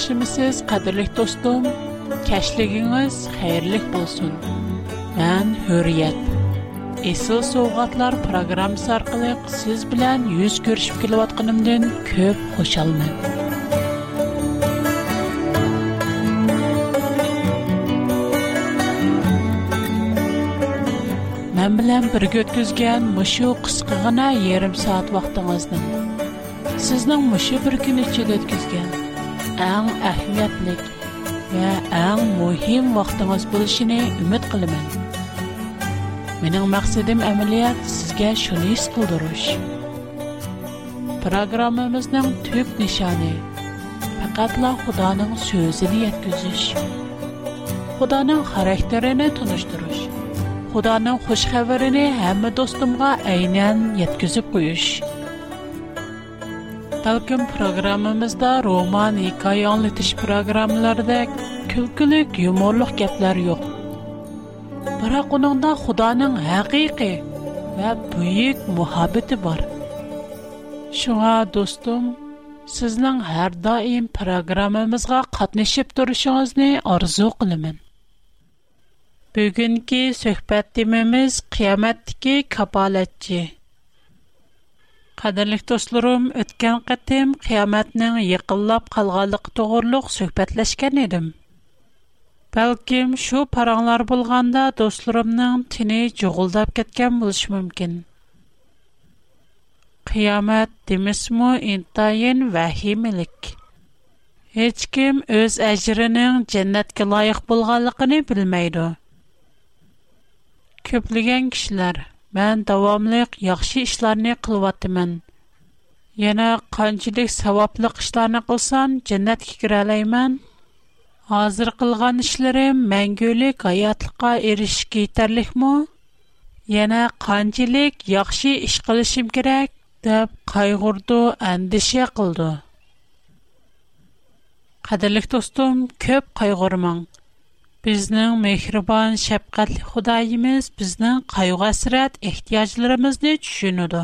yaxshimisiz qadrli do'stim kashligingiz xayrli bo'lsin man hurriyat Esıl Soğatlar programmasi orqali siz bilan yuz ko'rishib kelayotganimdan ko'p xushalman men bilan birga o'tkazgan mushu qisqagina yarim soat vaqtingizni sizning mışı bir kun içi آن اهمیت نیک و آن مهم وقت از بودشی نه امید قلم من اون مقصدم عملیات سگ شنیس کودروش پروگرام مزندم توپ نشانه فقط لا خدا نم سوزنیت گزش خدا نم خارهترینه Talkim programımızda roman, hikaye anlatış programlarida külkülük, yumorluq gaplar yo'q. Biroq uningda Xudoning haqiqiy va buyuk muhabbati bor. Shunga do'stim, sizning har doim programmamizga qatnashib turishingizni orzu qilaman. Bugungi suhbatimiz temamiz qiyomatdagi kapolatchi. Qadirlik dostlarım, ötken qatim qiyametnin yıqillab qalğanlıq toğırluq söhbətləşkən edim. Bəlkim şu paranlar bulğanda dostlarımның tini cuğuldab ketken buluş mümkün. Qiyamət demismu intayin vəhimilik. Heç kim öz əcrinin cənnətə layiq bulğanlığını bilməydi. Köplügən kişilər – Мән дәвамлык яхшы эшләрне кылватымын. Яна канчылык саваплы эшләрне кылсан, дәннәткә кирә алаймын. Хәзер кылган эшләрем мәңгелек хаятлыкка эриш китерлекме? Яна канчылык яхшы эш кылышым кирәк дип кайгырды, әндише кылды. Кадерлек достым, көп кайгырмаң. Bizning mehribon, shafqatli Xudoyimiz bizning qayg'u-hasrat ehtiyojlarimizni tushunadi.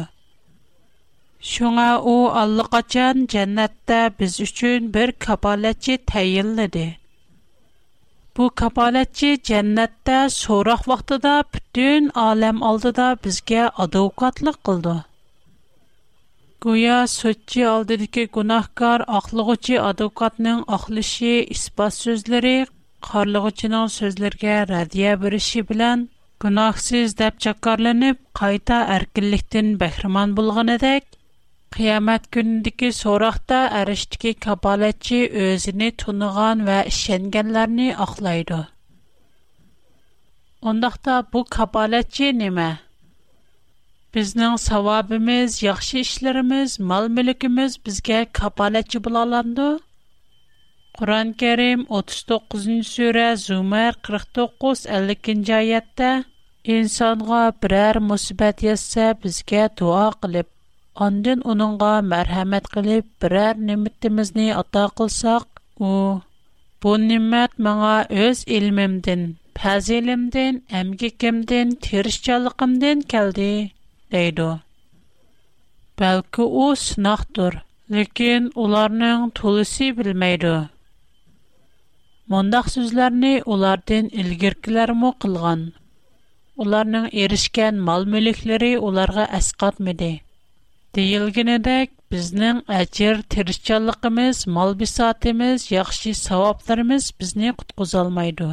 Shunga u allaqachon jannatda biz uchun bir kafolatchi tayinladi. Bu kafolatchi jannatda so'roq vaqtida butun olam oldida bizga advokatlik qildi. Goya so'tchi oldidagi gunohkor oqlig'uchi advokatning oqlishi isbot so'zlari qorlig'uchining so'zlariga radiya berishi bilan gunohsiz deb jakkorlanib qayta erkinlikdan bahramon bo'lganidek qiyomat kunidagi so'roqda arishdiki kapolatchi o'zini tunigan va ishonganlarni oqlaydi undoqda bu kapolatchi nima Bizning savobimiz, yaxshi ishlarimiz, mol-mulkimiz bizga kapolatchi bo'la olamdi? Құран кәрім 39-ын сөрә зумәр 49-52-ын жайетті. Инсанға бір әр мұсібәт етсе бізге дуа қылып, андын оныңға мәрхәмәт қылып, бір әр неміттімізіне ата қылсақ, о, бұл немәт маңа өз ілмімден, пәзелімден, әмгекімден, терішчалықымден кәлді, дейді. Бәлкі о сынақтыр, лекен оларның Мондақ сүзләрне олардың илгеркілермі қылған. Оларның ерішкен мал-мүліклері уларға әсқатмеді. Дейілгенедек, біздің әчір тірішчалықымыз, мал-бисатымыз, яқши савапларымыз бізне құтқызалмайды.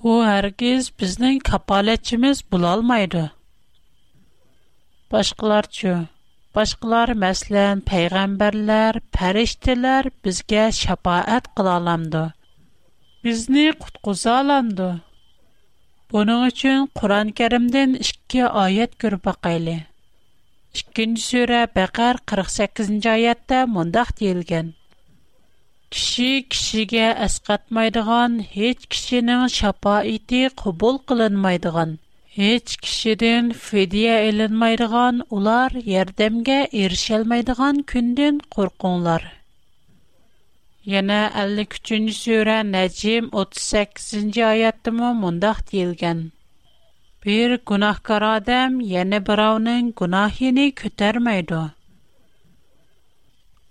О, әргіз біздің капалетчіміз алмайды. Башқылар чү. Башҡылар, мәсәлән, пәйғамбәрләр, пәрәйштәр безгә шафаат ҡыла алмыйды. Безне ҡутҡыза алмыйды. Бөнү өчен Ҡур'ан-Ҡәримдән 2 аят ҡөрбә ҡайлы. 2-н серә, Баҡар 48-н аятта мондай теилгән: Кичик кешегә эс ҡатмайдыған һеч кишенең шафааты ҡубул Һич кişидән федия әленмәйдиган, улар ярдәмгә erişәлмәйдиган күнден куркыңлар. Яңа 53нчы сүре Наҗим 38нчы аятта мондак дилгән. Бер гынахкара адам яңа Браунның гынахине хәтер мәйдо.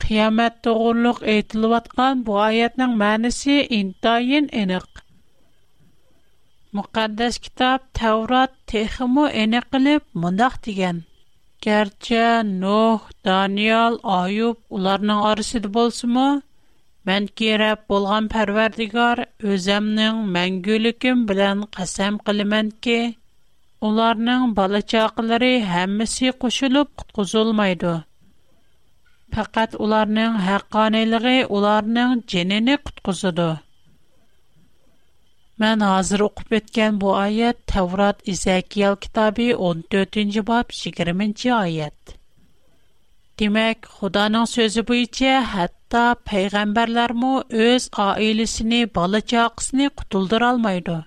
Киямат турында әйтә аятның мәнисе ин Мұқаддас китап Таурат техимо эне қилиб мундах деген. Гарча Нух, Даниял, Аюб уларның арысыды болсымы, мен кереп болған пәрвердігар өземнің мәңгілікім білән қасам қилимен ке, уларнын бала чақылары хаммиси қушылып құтқызылмайды. Пақат уларнын хаққанилығы уларнын женіні құтқызыды. Mən hazır oxub ötən bu ayət Tevrat İzəkiyel kitabı 14-cü bab 20-ci ayət. Demək, Xudanın sözü buyincə hətta peyğəmbərlər mə öz ailəsini, balacaqsını qutuldura almaydı.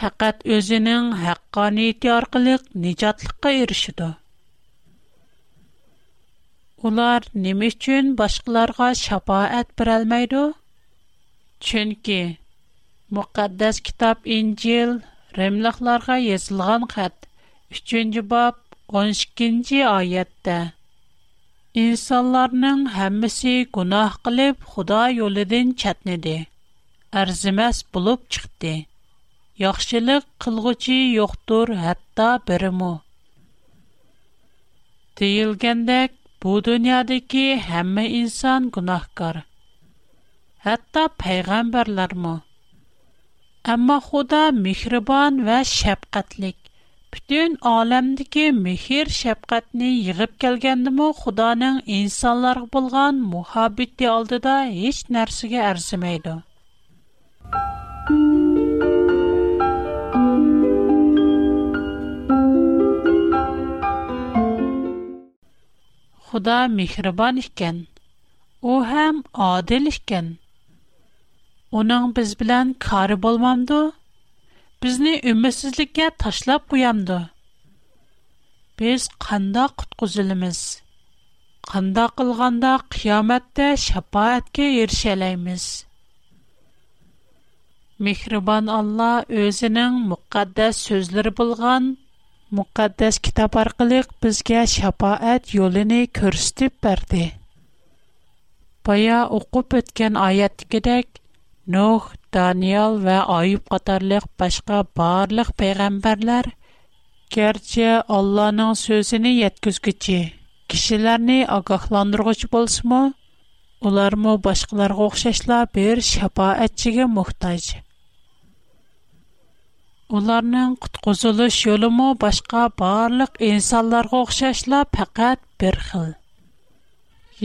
Faqat özünün haqqaniyyəti arqılıq nicatlıqqa erişidu. Ular nə üçün başqalarına şəfaət verə almaydı? Çünki Müqəddəs kitab İncil Rimliqlərə yazılğan xətt 3-cü bab 12-ci ayətdə İnsanların hamısı günah qılıb Xuda yoludan çətinidi. Ərziməz bulub çıxdı. Yaxşılıq qılğıcı yoxdur, hətta birimi. Deyilgəndək bu dünyadakı həmmə insan günahkar. Hətta peyğəmbərlər mə Әмма Худа мехрибан ва шәфкатьлек. Бүтән аламдагы мехр шәфкатьне йыгып келгәндәме Худаның инсанларга булган мухаббәте алдыда һеч нәрсәгә арзымайды. Худа мехрибан икән. У һәм адил икән. اونان بزبلن کار بولم دو، بزنی امتسلیکه ташлап کیم دو. بس خنداق قزلمیز، خنداق الغنداق قیامت ده شپایت Алла ایرشلایمیز. میخربان الله اوزنن مقدس سۆزلر بولغان، مقدس کتاب ارقلیق بزگه شپایت یولنی کرستی پرده. پیا Нух, Даниэл ва Аюб катарлык башка барлык пәйгамбәрләр керче Алланың сөзенә яткызгычы. Кишеләрне агахландыргыч булсымы? Улармы башкаларга охшашла бер шапаатчыга мохтаҗ. Уларның куткызылыш юлы башка барлык инсанларга охшашла фақат бер хил.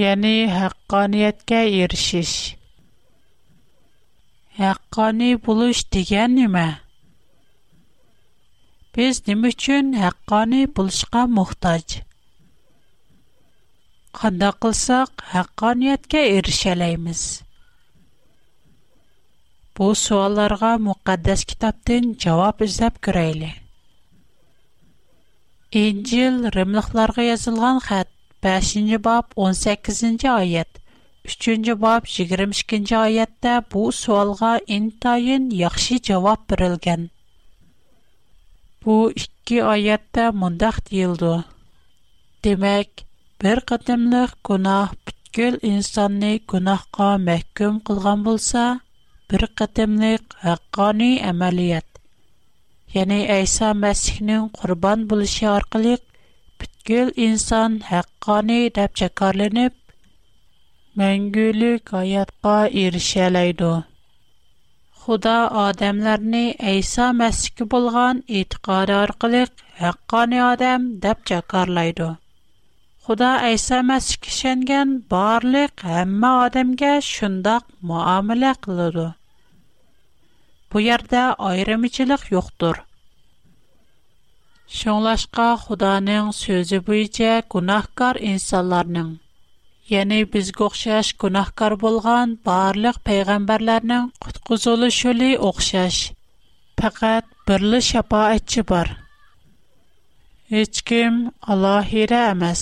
Яни хаққаниятка ирешиш. haqqoniy bo'lish degan nima biz nima uchun haqqoniy bo'lishga muhtoj qandoq qilsak haqqoniyatga erishalaymiz bu savollarga muqaddas kitobdan javob izlab ko'rayli injil rimliqlarga yozilgan xat 5 bob 18 oyat Üçüncü bab 22-ci ayətdə bu sualğa intayın yaxşı cavab Бу Bu iki ayətdə mündəx deyildi. Demək, bir qədimlik günah bütkül insanını günahqa məhküm qılğan bulsa, bir qədimlik əqqani əməliyyət. Айса Əysə Məsihinin qurban buluşu arqılıq, инсан insan əqqani dəbçəkarlənib, мәңгүйлік аятқа иришалайду. Худа адамларни айса мәсіки болған итқадар қилик хаққани адам дапча карлайду. Худа айса мәсіки шенген барлик хамма адамге шындақ муамиле қилуду. Бу ярда айрымичилик йоқтур. Шонлашқа Худаның сөзі бұйча гунахкар инсаларның. Yəni bizə oxşaş günahkar bolğan barlıq peyğəmbərlərinin qutquzuluş yolu oxşaş. Faqat birli şəfaətçi var. Heç kim Allahirə emas.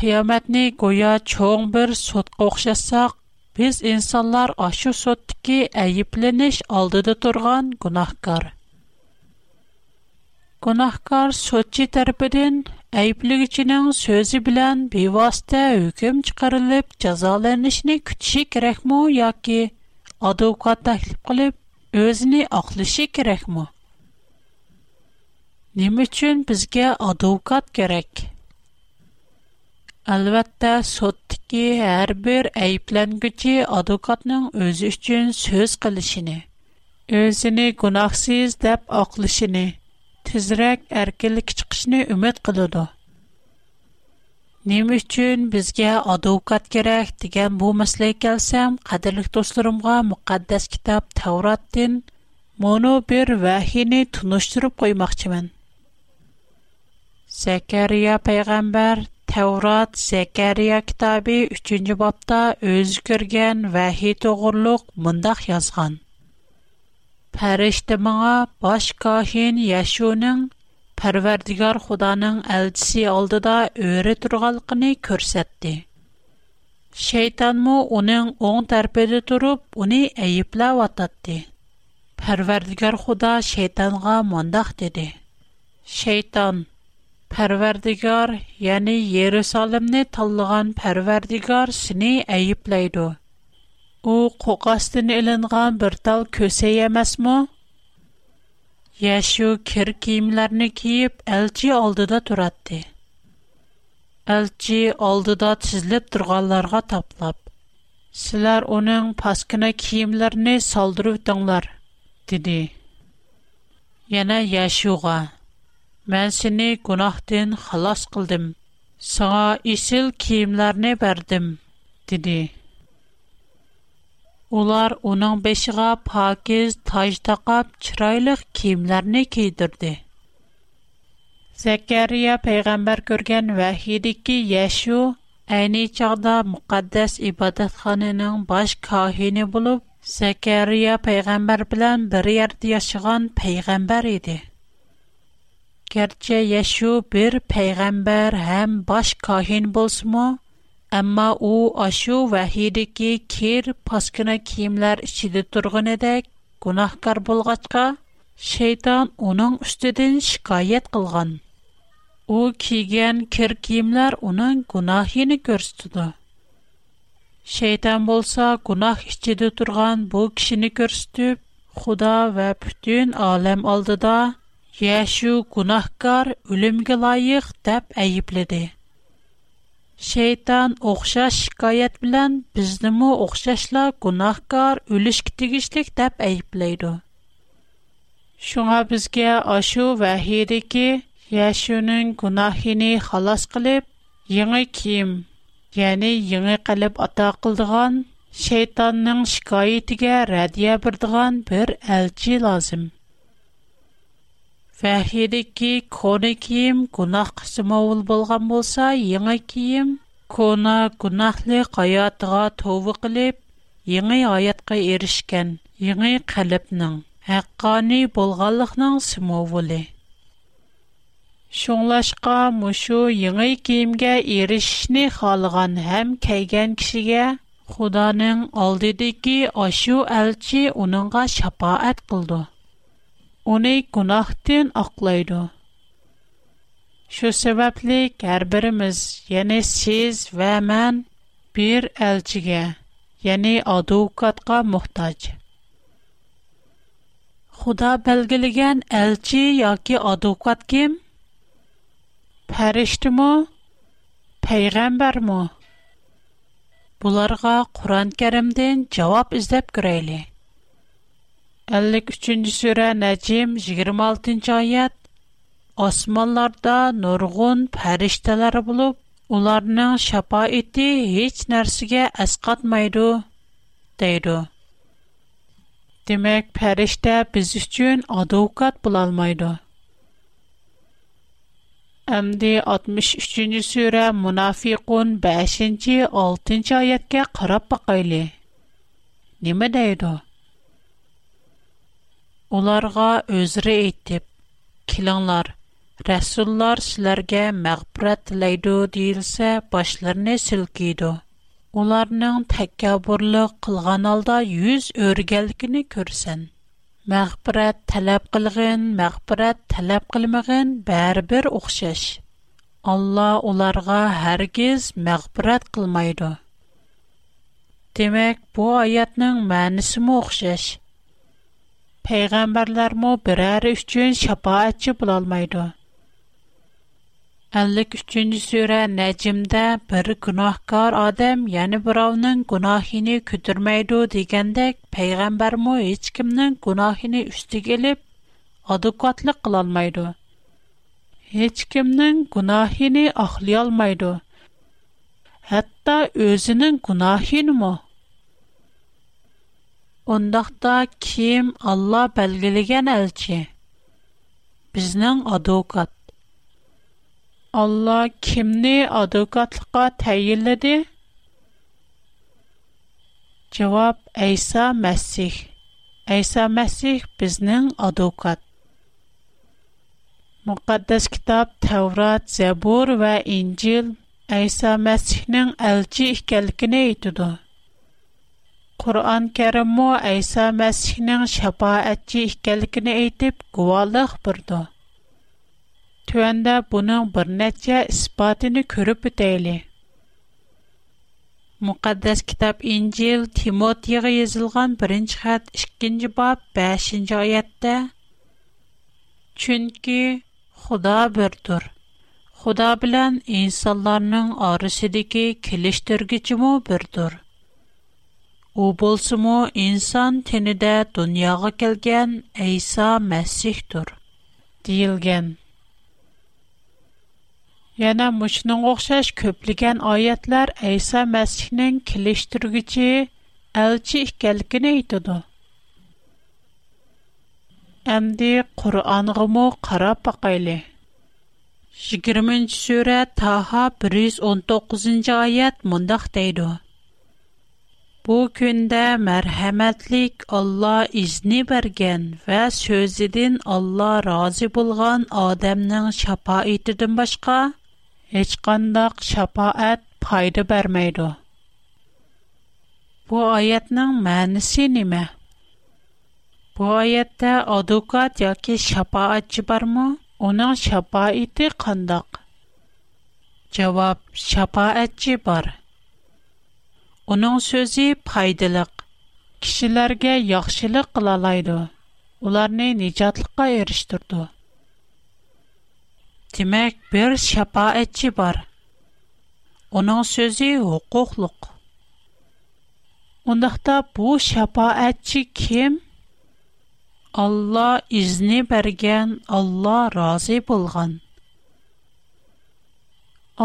Qiyamətni goya çoğ bir sotqa oxşasaq, biz insanlar aşı sotdiki əyibleniş aldıda turğan günahkar. Günahkar sotçi tərəfindən Әйіплігічінің so'zi bilan bevosita hukm chiqarilib jazolanishni күтіші kerakmi yoki advokat taklif qilib o'zini oqlashi kerakmi nima uchun bizga advokat kerak albatta соттыки har bir әйіпләнгічі advokatning o'zi uchun so'z qilishini o'zini гунахсыз deb ақлышыны, tezroq erkinlikka chiqishni umid qiladi nima uchun bizga advokat kerak degan bu masalaga kelsam qadrli do'stlarimga muqaddas kitob tavrotdin mono bir vahini tunishtirib qo'ymoqchiman zakariya payg'ambar tavrat zakariya kitobi 3 bobda babda ko'rgan vahiy vəhi toğurluq yozgan پەرشت مغا باش کاهین یاشونىڭ پروردگار خدانىڭ ئەلچیسی اولدى دا ئۈرى تۇرغانlığını كۆرسەتت. شەیتانمۇ ئۇنىڭ ئوڭ تەرپىدە تۇرۇپ، ئۇنى ئەيپلاۋاتتى. پروردگار خدا شەیتانغا مەنداخ dedi شەیتان: "پروردگار، يەنە يېروسالەمنى تۇللغان پروردگار سېنى ئەيپلايدى." Бу қоқастын үлінған бір тал көсе емес му? Яшу кір кейімлеріні кейіп, әлчі алдыда тұратты. Әлчі алдыда тізіліп тұрғаларға таплап. Сілер оның паскына кейімлеріні салдыру өттіңлар, деді. Яна Яшуға, мән сіні күнақтың қалас қылдым. Саға есіл кейімлеріні бәрдім, деді. Улар унан бешига паакиз, тажда га чрайлыг кимлярни кийдирди. Закария пейгамбар көрген вәхидики Яшу әйне чағда муқаддэс ібадатханының баш кағини булыб, Закария пейгамбар билан бири ярды яшыған пейгамбар иди. Герче, Яшу бир пейгамбар хэм баш кағин булс му, Амма у ашу вахид кир хер фаскына киемлар ичиде тургынадык, гунохкар булгачқа, шейтан уның үстеден шикаят кылган. У кигән кир киемлар уның гунохины көрстү. Шейтан булса, гунох ичиде турган бу кешине көрстүп, худа ва бүтөн алем алдыда Яшу гунохкар өлүмге лайык тап әйибледи. Шейтан оқшаш шикаят білән, біздімі оқшашла гунахкар өліш кітігішлік дәп әйіплейді. Шуңа бізге ашу вәхейді ке, яшуның гунахини халас қылып, еңі кейім, яны еңі қалып ата қылдыған, шейтанның шикаятіге рәдия бірдіған бір әлчі лазым. Фахирики, коны киім кунахк сымовыл болған болса, яңа киім кона кунахлий қаятға тувы қилип, яңа аятқа иришкен, яңа қаліпның, ақкани болғалықның сымовули. Шонлашка, мушу яңа киімге иришни халыған хам кайган кишиге, худаның алдидики ашу-альчи уныңга шапаат бұлду. اونی گناهتن اقلاید. شو سبب لی کربر сиз یعنی سیز و من بیر الچیه یعنی Худа کا محتاج. яки بلگلیگن الچی یا کی آدوقات کیم؟ پرست مو، پیغمبر مو. بولارگا 53-cü surə Nəcm 26-cı ayət Osmanlarda nurgun fərishtələr olub, onların şəfaəti heç nərsəyə əsqatmaydı, deyir. Demək, fərishtə biz üçün advokat bula almaydı. Əmdi 63-cü surə Munafiqun 5-6-cı ayətə qarab baxaylı. Nə deyir? Оларға өзірі етіп, келіңлар, рәсуллар сілерге мәғбірәт тілейді дейілсе, башларыны сілкейді. Оларының тәккәбірлі қылған алда юз өргелгіні көрсін. Мәғбірәт тәләп қылғын, мәғбірәт тәләп қылмығын бәрбір оқшаш. Алла оларға әргіз мәғбірәт қылмайды. Демек, бұ аятның мәнісімі оқшаш – peyğəmbərlərmə birər üçün şəfaətçi bulalmaydı. 53-cü surə Nəcmdə bir günahkar adam, yəni birovning günahını kütürməydi degəndək peyğəmbərmə heç kimnin günahını üstüge elib adekvatlıq qılalmaydı. Heç kimnin günahını axlayalmaydı. Hətta özünün günahını mı Ондақта ким Алла белгелеген әлчі? Бізнің адвокат. Алла кимне адвокатлыкка тәенледе? җавап Айса мәсих. Айса мәсих бізнің адвокат. Мукаддас китап Тәүрат, Забур вә Инҗил Айса мәсихнең элчи һәлкына итедер. Kur'an Karim'de Isa mesihning şefaatchi ekanligini aytib guvohlik berdi. To'g'ri bu nima bornecha isbotini ko'rib o'tayli. Muqaddas kitob Injil Timotiyga yozilgan 1-chi bob, 2-chi bob, 5-chi oyatda chunki Xudo birdir. Xudo bilan insonlarning orasidagi birdir. u bo'lsimu inson tenida dunyoga kelgan Әйса Мәсихтур deyilgan. Yana mushning o'xshash ko'pligan oyatlar Әйса Мәсихнең kelishtirguchi elchi ekanligini aytadi. Әмді Құр'анғымы қарап бақайлы. 20 сүре Таха 119 oyat мұндақ дейді. Бу көндә мәрхәмәтлек Алла изни бергән вә сөзедән Алла разы булган адамның шапа башка, башка һечкандак шапаат файда бермейді. Бу аятның мәнисе нимә? Бу аятта адвокат яки шапаатчы бармы? Оның шапа ите кандак? Җавап: шапаатчы бар. Onun sözü paydalıq. Kişilərə yaxşılıq qılalaydı. Onları nicatlıqqa erişdirdi. Demək, bir şəfaətçi var. Onun sözü hüquqluq. Ondaqda bu şəfaətçi kim? Allah izni bərgən, Allah razı bolğan.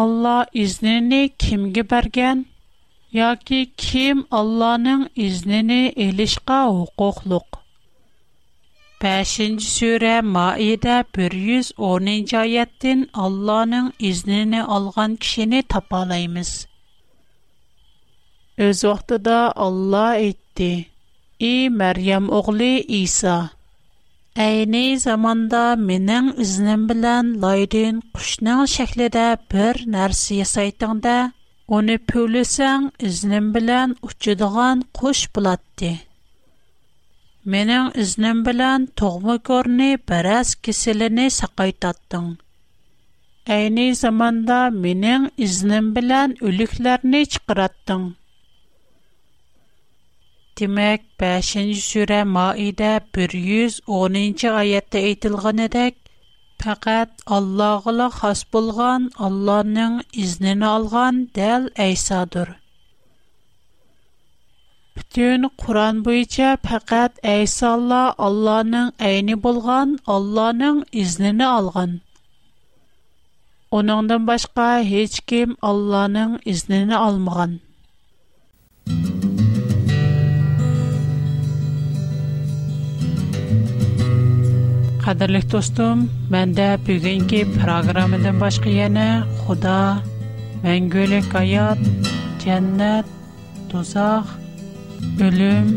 Allah iznini kimge bergen? Яки ким Алланың изнене элишка хукуклук. 5-нче сүре Маидә 110-нче аяттан Алланың изнене алган кешене тапалаймыз. Өз вакытыда Алла әйтте: "И Мәрйәм оглы Иса, әйне заманда менең изнем белән лайдын кушның шәкледә бер нәрсә ясайтыңда, Оны пөлесәң, изнем белән ұчыдыған куш булатты. Менің изнем белән тогмы көрне бераз киселене сақайтаттың. Әйни заманда менең изнем белән үлекләрне чыгараттың. Димәк, 5-нче сүрә Маида 110-нче аятта әйтелгәнедәк, faqat Allohga xos bo'lgan, Allohning iznini olgan dal Aysodir. Bütün Qur'on bo'yicha faqat Ayso Alloh Allohning ayni bo'lgan, Allohning iznini olgan. Onundan başqa hech kim Allohning iznini olmagan. Қадірлі достым, мәнді бүгінгі программадан башқы ені Құда, мәңгөлік аят, жәннәт, тұзақ, үлім,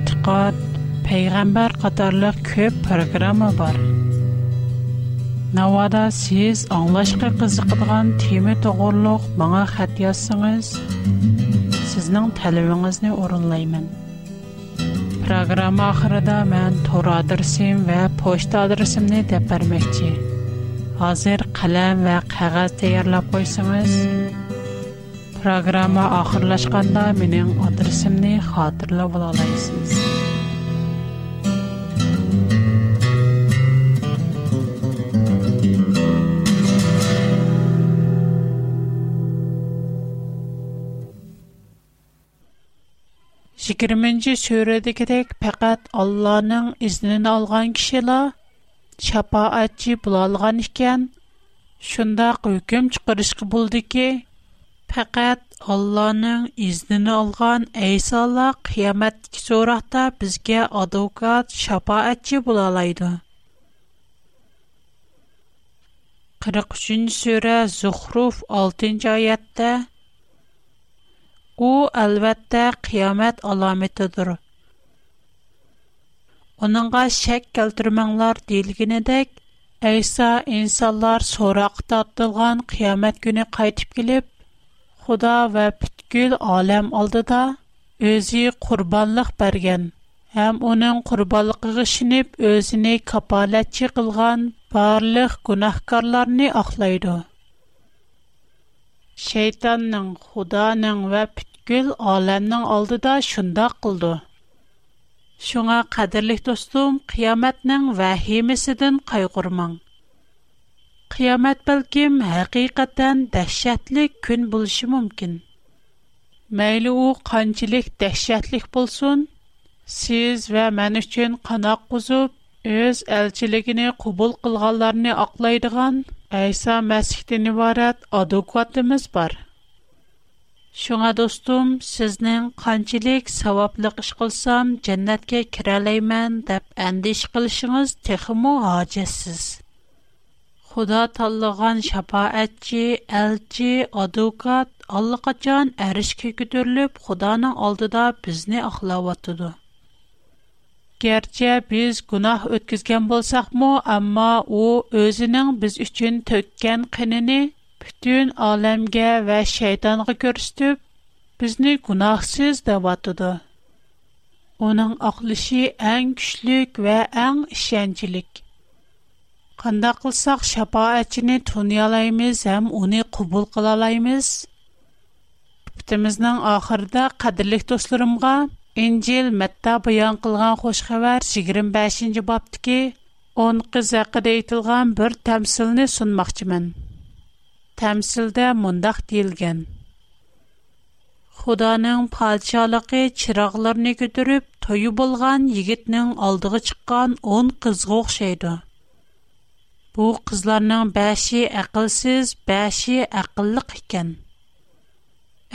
етіқат, пейғамбар қатарлық көп программа бар. Навада сіз аңлашқы қызықыдған темі тұғырлық маңа қәт ясыңыз, сізнің тәліміңізіне орынлаймын. Proqram axırında mən tor adresim və poçt adresimni dəpərməkçi. Hazır qələm və qəğəz təyərləb qoysanız, proqrama axırlaşqanda mənim adresimni xatırlab ola 20-ci surədəkidək fəqət Allahın iznini alğan kişilər şəfaətçi bulalğan ikən şundaq hökm çıxırışqı buldu ki, fəqət Allahın iznini alğan İsa'la qiyamətdəki soraqda bizə advokat, şəfaətçi bulalaydı. 43-cü surə Zuhruf 6-cı ayədə Бу әлбәттә қиямет аламетидер. Оныңга шәк келтермәңләр дилгенедек, Әйса инсанлар сорақ татылган қиямет көне кайтып килеп, Худа ва бүткүл алам алдыда өзи курбанлык берген һәм аның курбанлыгы гышынып өзине капалатчы кылган барлык гунахкарларны ахлайды. Шэйтанның, худаның ва піткіл алэнның алды да шында қылды. Шуңа, қадирлих достум, қиямэтның ва химисидын қай қурман. Қиямэт білгім, хақиқаттан дахшатлик күн бұлшы мумкін. Мэйліу, қанчилик дахшатлик бұлсун, сиз ва мэн үшчин қана қузуп, өз әлчилигіні Әйса мәсіхтен ибарат адекватымыз бар. Шуңа достым, сізнің қанчылек саваплық іш қылсам, жәннәтке кірәлеймен дәп әнді іш қылшыңыз текіму Худа таллыған шапа әтчі, әлчі, адекат, аллықачан әріш көкі түрліп, худаның алдыда бізні ақылаватыды. Gerçi biz günah ötküzgen bolsaqmı, amma o özünün biz üçün tökken qinini bütün alemge ve şeytanğa görüstüp, bizni günahsız devatıdı. Onun aqlışı en güçlük ve en işencilik. Qanda qılsaq şapaatçini tunuyalaymiz, hem onu qubul qılalaymiz. Bitimizden ahırda qadirlik dostlarımga, İncil Mətta bəyan qılğan xoş xəbər 25-ci babdakı 10 qız haqqında aytılğan bir təmsilni sunmaqçımın. Təmsildə mundaq deyilgan: Xudanın padşahlığı çıraqlarını götürüb toyu bolğan yigitning aldığı çıqqan 10 qızğa oxşaydı. Bu qızlarning 5-i aqlsiz, 5-i aqlliq ekan.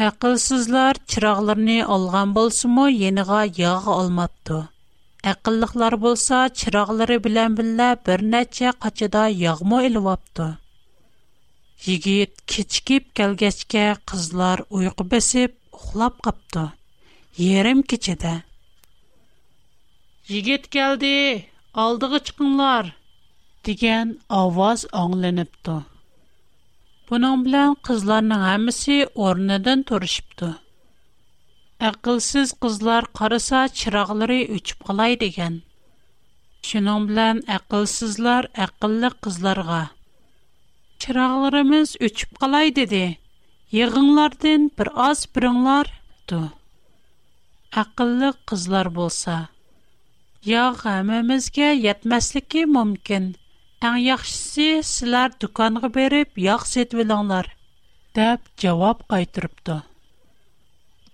Әқілсізлер чырағыларыны алған болсы мұ, еніға яғы алмапты. Әқіліқлер болса, чырағлары білән білі бір нәтчі қачыда яғы мұ үлі кечкеп кәлгәшке қызлар ұйқы бәсіп, ұқылап қапты. Ерім кечеді. Жегет кәлді, алдығы чықынлар, деген аваз аңлен Бұның білән қызларының әмісі орнадан тұрышыпты. Әқылсіз қызлар қарыса чырағылары өчіп қалай деген. Шының білән әқылсізлар әқыллы қызларға. Чырағыларымыз өчіп қалай деді. Еғыңлардың бір аз біріңлар ту. Әқыллы қызлар болса. Яғы әмімізге етмәсілікі мүмкін. این یخشی سلر دکان берип, بیاخست ولانلر دب جواب قید ربط د.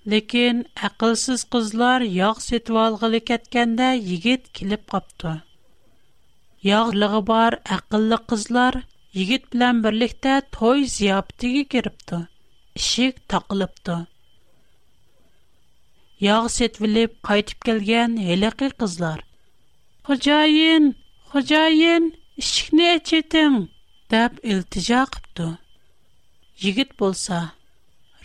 لکن اقلس قزلر یاخست وال غلیکت کنده یگید کلپ قبط د. یا لغبار اقل قزلر یگید بلن برلخته توی زیابتی کربط د. شیک تقلب د. یاخست ishikni achiting deb iltijo qipti yigit bo'lsa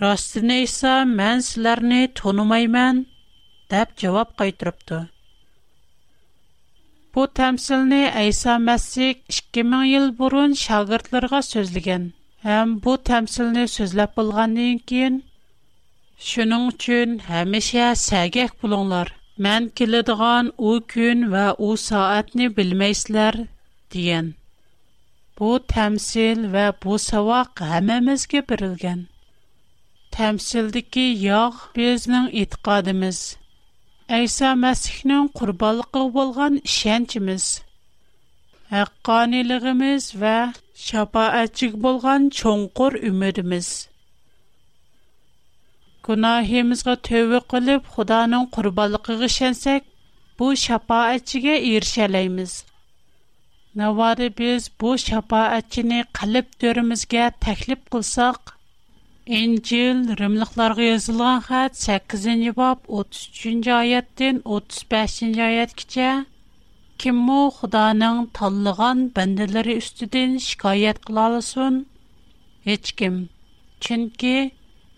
rostini esa man sizlarni tonimayman deb javob qaytiribdi bu tamsilni ayso masih ikki ming yil burun shogirdlarga so'zlagan ham bu tamsilni so'zlab bo'lgandan keyin shuning uchun hamisha sagak bo'linglar man keladigan u kun va u soatni bilmaysizlar Бул тэмсиль вә бу саваҡ һәмәбезгә бирелгән. Тэмсилдә ки яҡ безнең итҡадэбез, әйса мәсхинең ҡурбанлыҡ булған ишәнчебез, һакҡанилығыбез вә шафаатчык булған чонҡор үмөрибез. Ҡунаһибезгә тәубә ҡылып, Худаның ҡурбанлығын ишәнсәк, бу шафаатчыğa ирешәләймбез. Navadi biz bu şafaatçini qalb dörimizgə təklif qılsaq, İncil Rimliqlərə yazılan xətt 8-ci bab 33-cü ayədən 35-ci ayətəcə kim o Xudanın tanlığan bəndələri üstüdən şikayət qılalasın? Heç kim. Çünki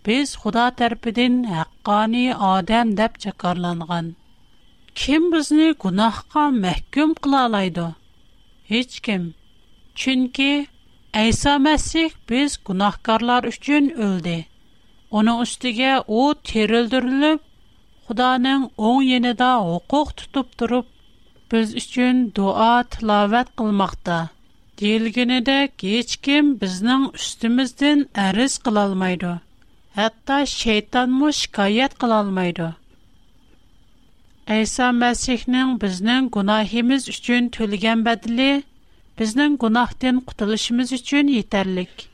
biz Xuda tərəfindən haqqani adam deyə çakarlanğan. Kim bizni günahqa məhkum qıla alaydı? Heç kim, çünki Isa Mesih biz günahkarlar üçin öldi. Onu üstige o terildirilip, Hudaňyň oň ýenyda hukuk tutup durup, biz üçin duat, lawet kılmakda. Gelgene de hiç kim bizniň üstimizden äris kılalmaýdy. Hatta şeytan-moş şikayet Әйса Мәсихнең безнең гунахимыз өчен төлегән бәдиле безнең гунахтан кутылышыбыз өчен етерлек.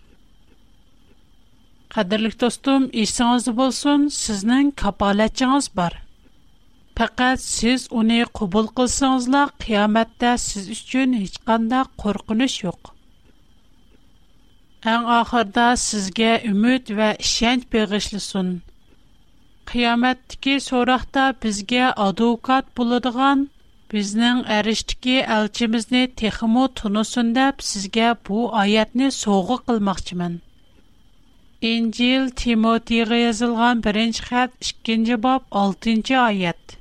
Қадірлік достым, есіңіз болсын, сізнің капалетчіңіз бар. Пәкәт сіз оны құбыл қылсыңызла, қияметті сіз үшін ешқанда қорқыныш жоқ. Әң ақырда сізге үміт вә ішенч беғішлісін. qiyomatdiki so'roqda bizga advokat bo'ladigan bizning arishdiki elchimizni texmu tunusin deb sizga bu oyatni sovg'a qilmoqchiman injil timotiyga yozilgan birinchi xat ikkinchi bob oltinchi oyat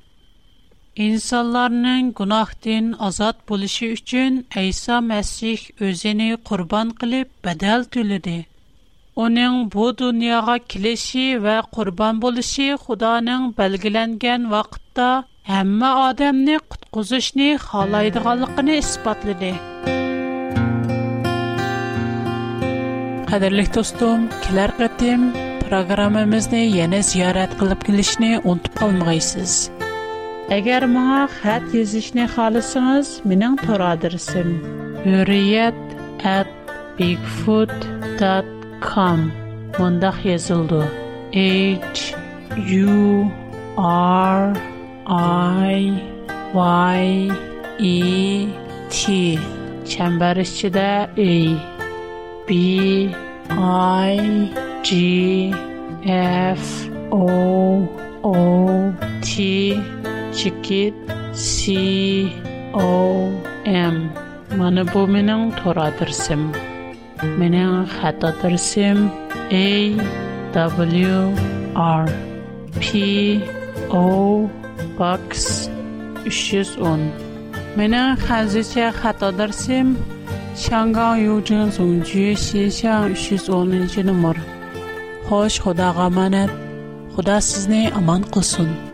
insonlarning gunohdan ozod bo'lishi uchun iso masih o'zini qurbon qilib badal to'ladi Оның бұ дүнияға ва курбан құрбан болышы Құданың бәлгіленген вақытта әмі адамны құтқызышны қалайдығалықыны іспатлыды. Қадірлік достым, келер қатым, программамызны ене зиярат қылып келешіні ұнтып қалмығайсыз. Әгер маңа қат езішіне қалысыңыз, менің тұр адырсым. Үрият at come mındaq yazıldı. H U R I Y E T çember içinde A B I G F O O T çikit C O M mana bu mening to'ra adresim من خطا در سیم اي دبليو ار پ او باکس 310 منان خازيشا خطا در سیم چنگایو ژون ژونجيه شي샹 خوش خدا خدا سيزني امان قسون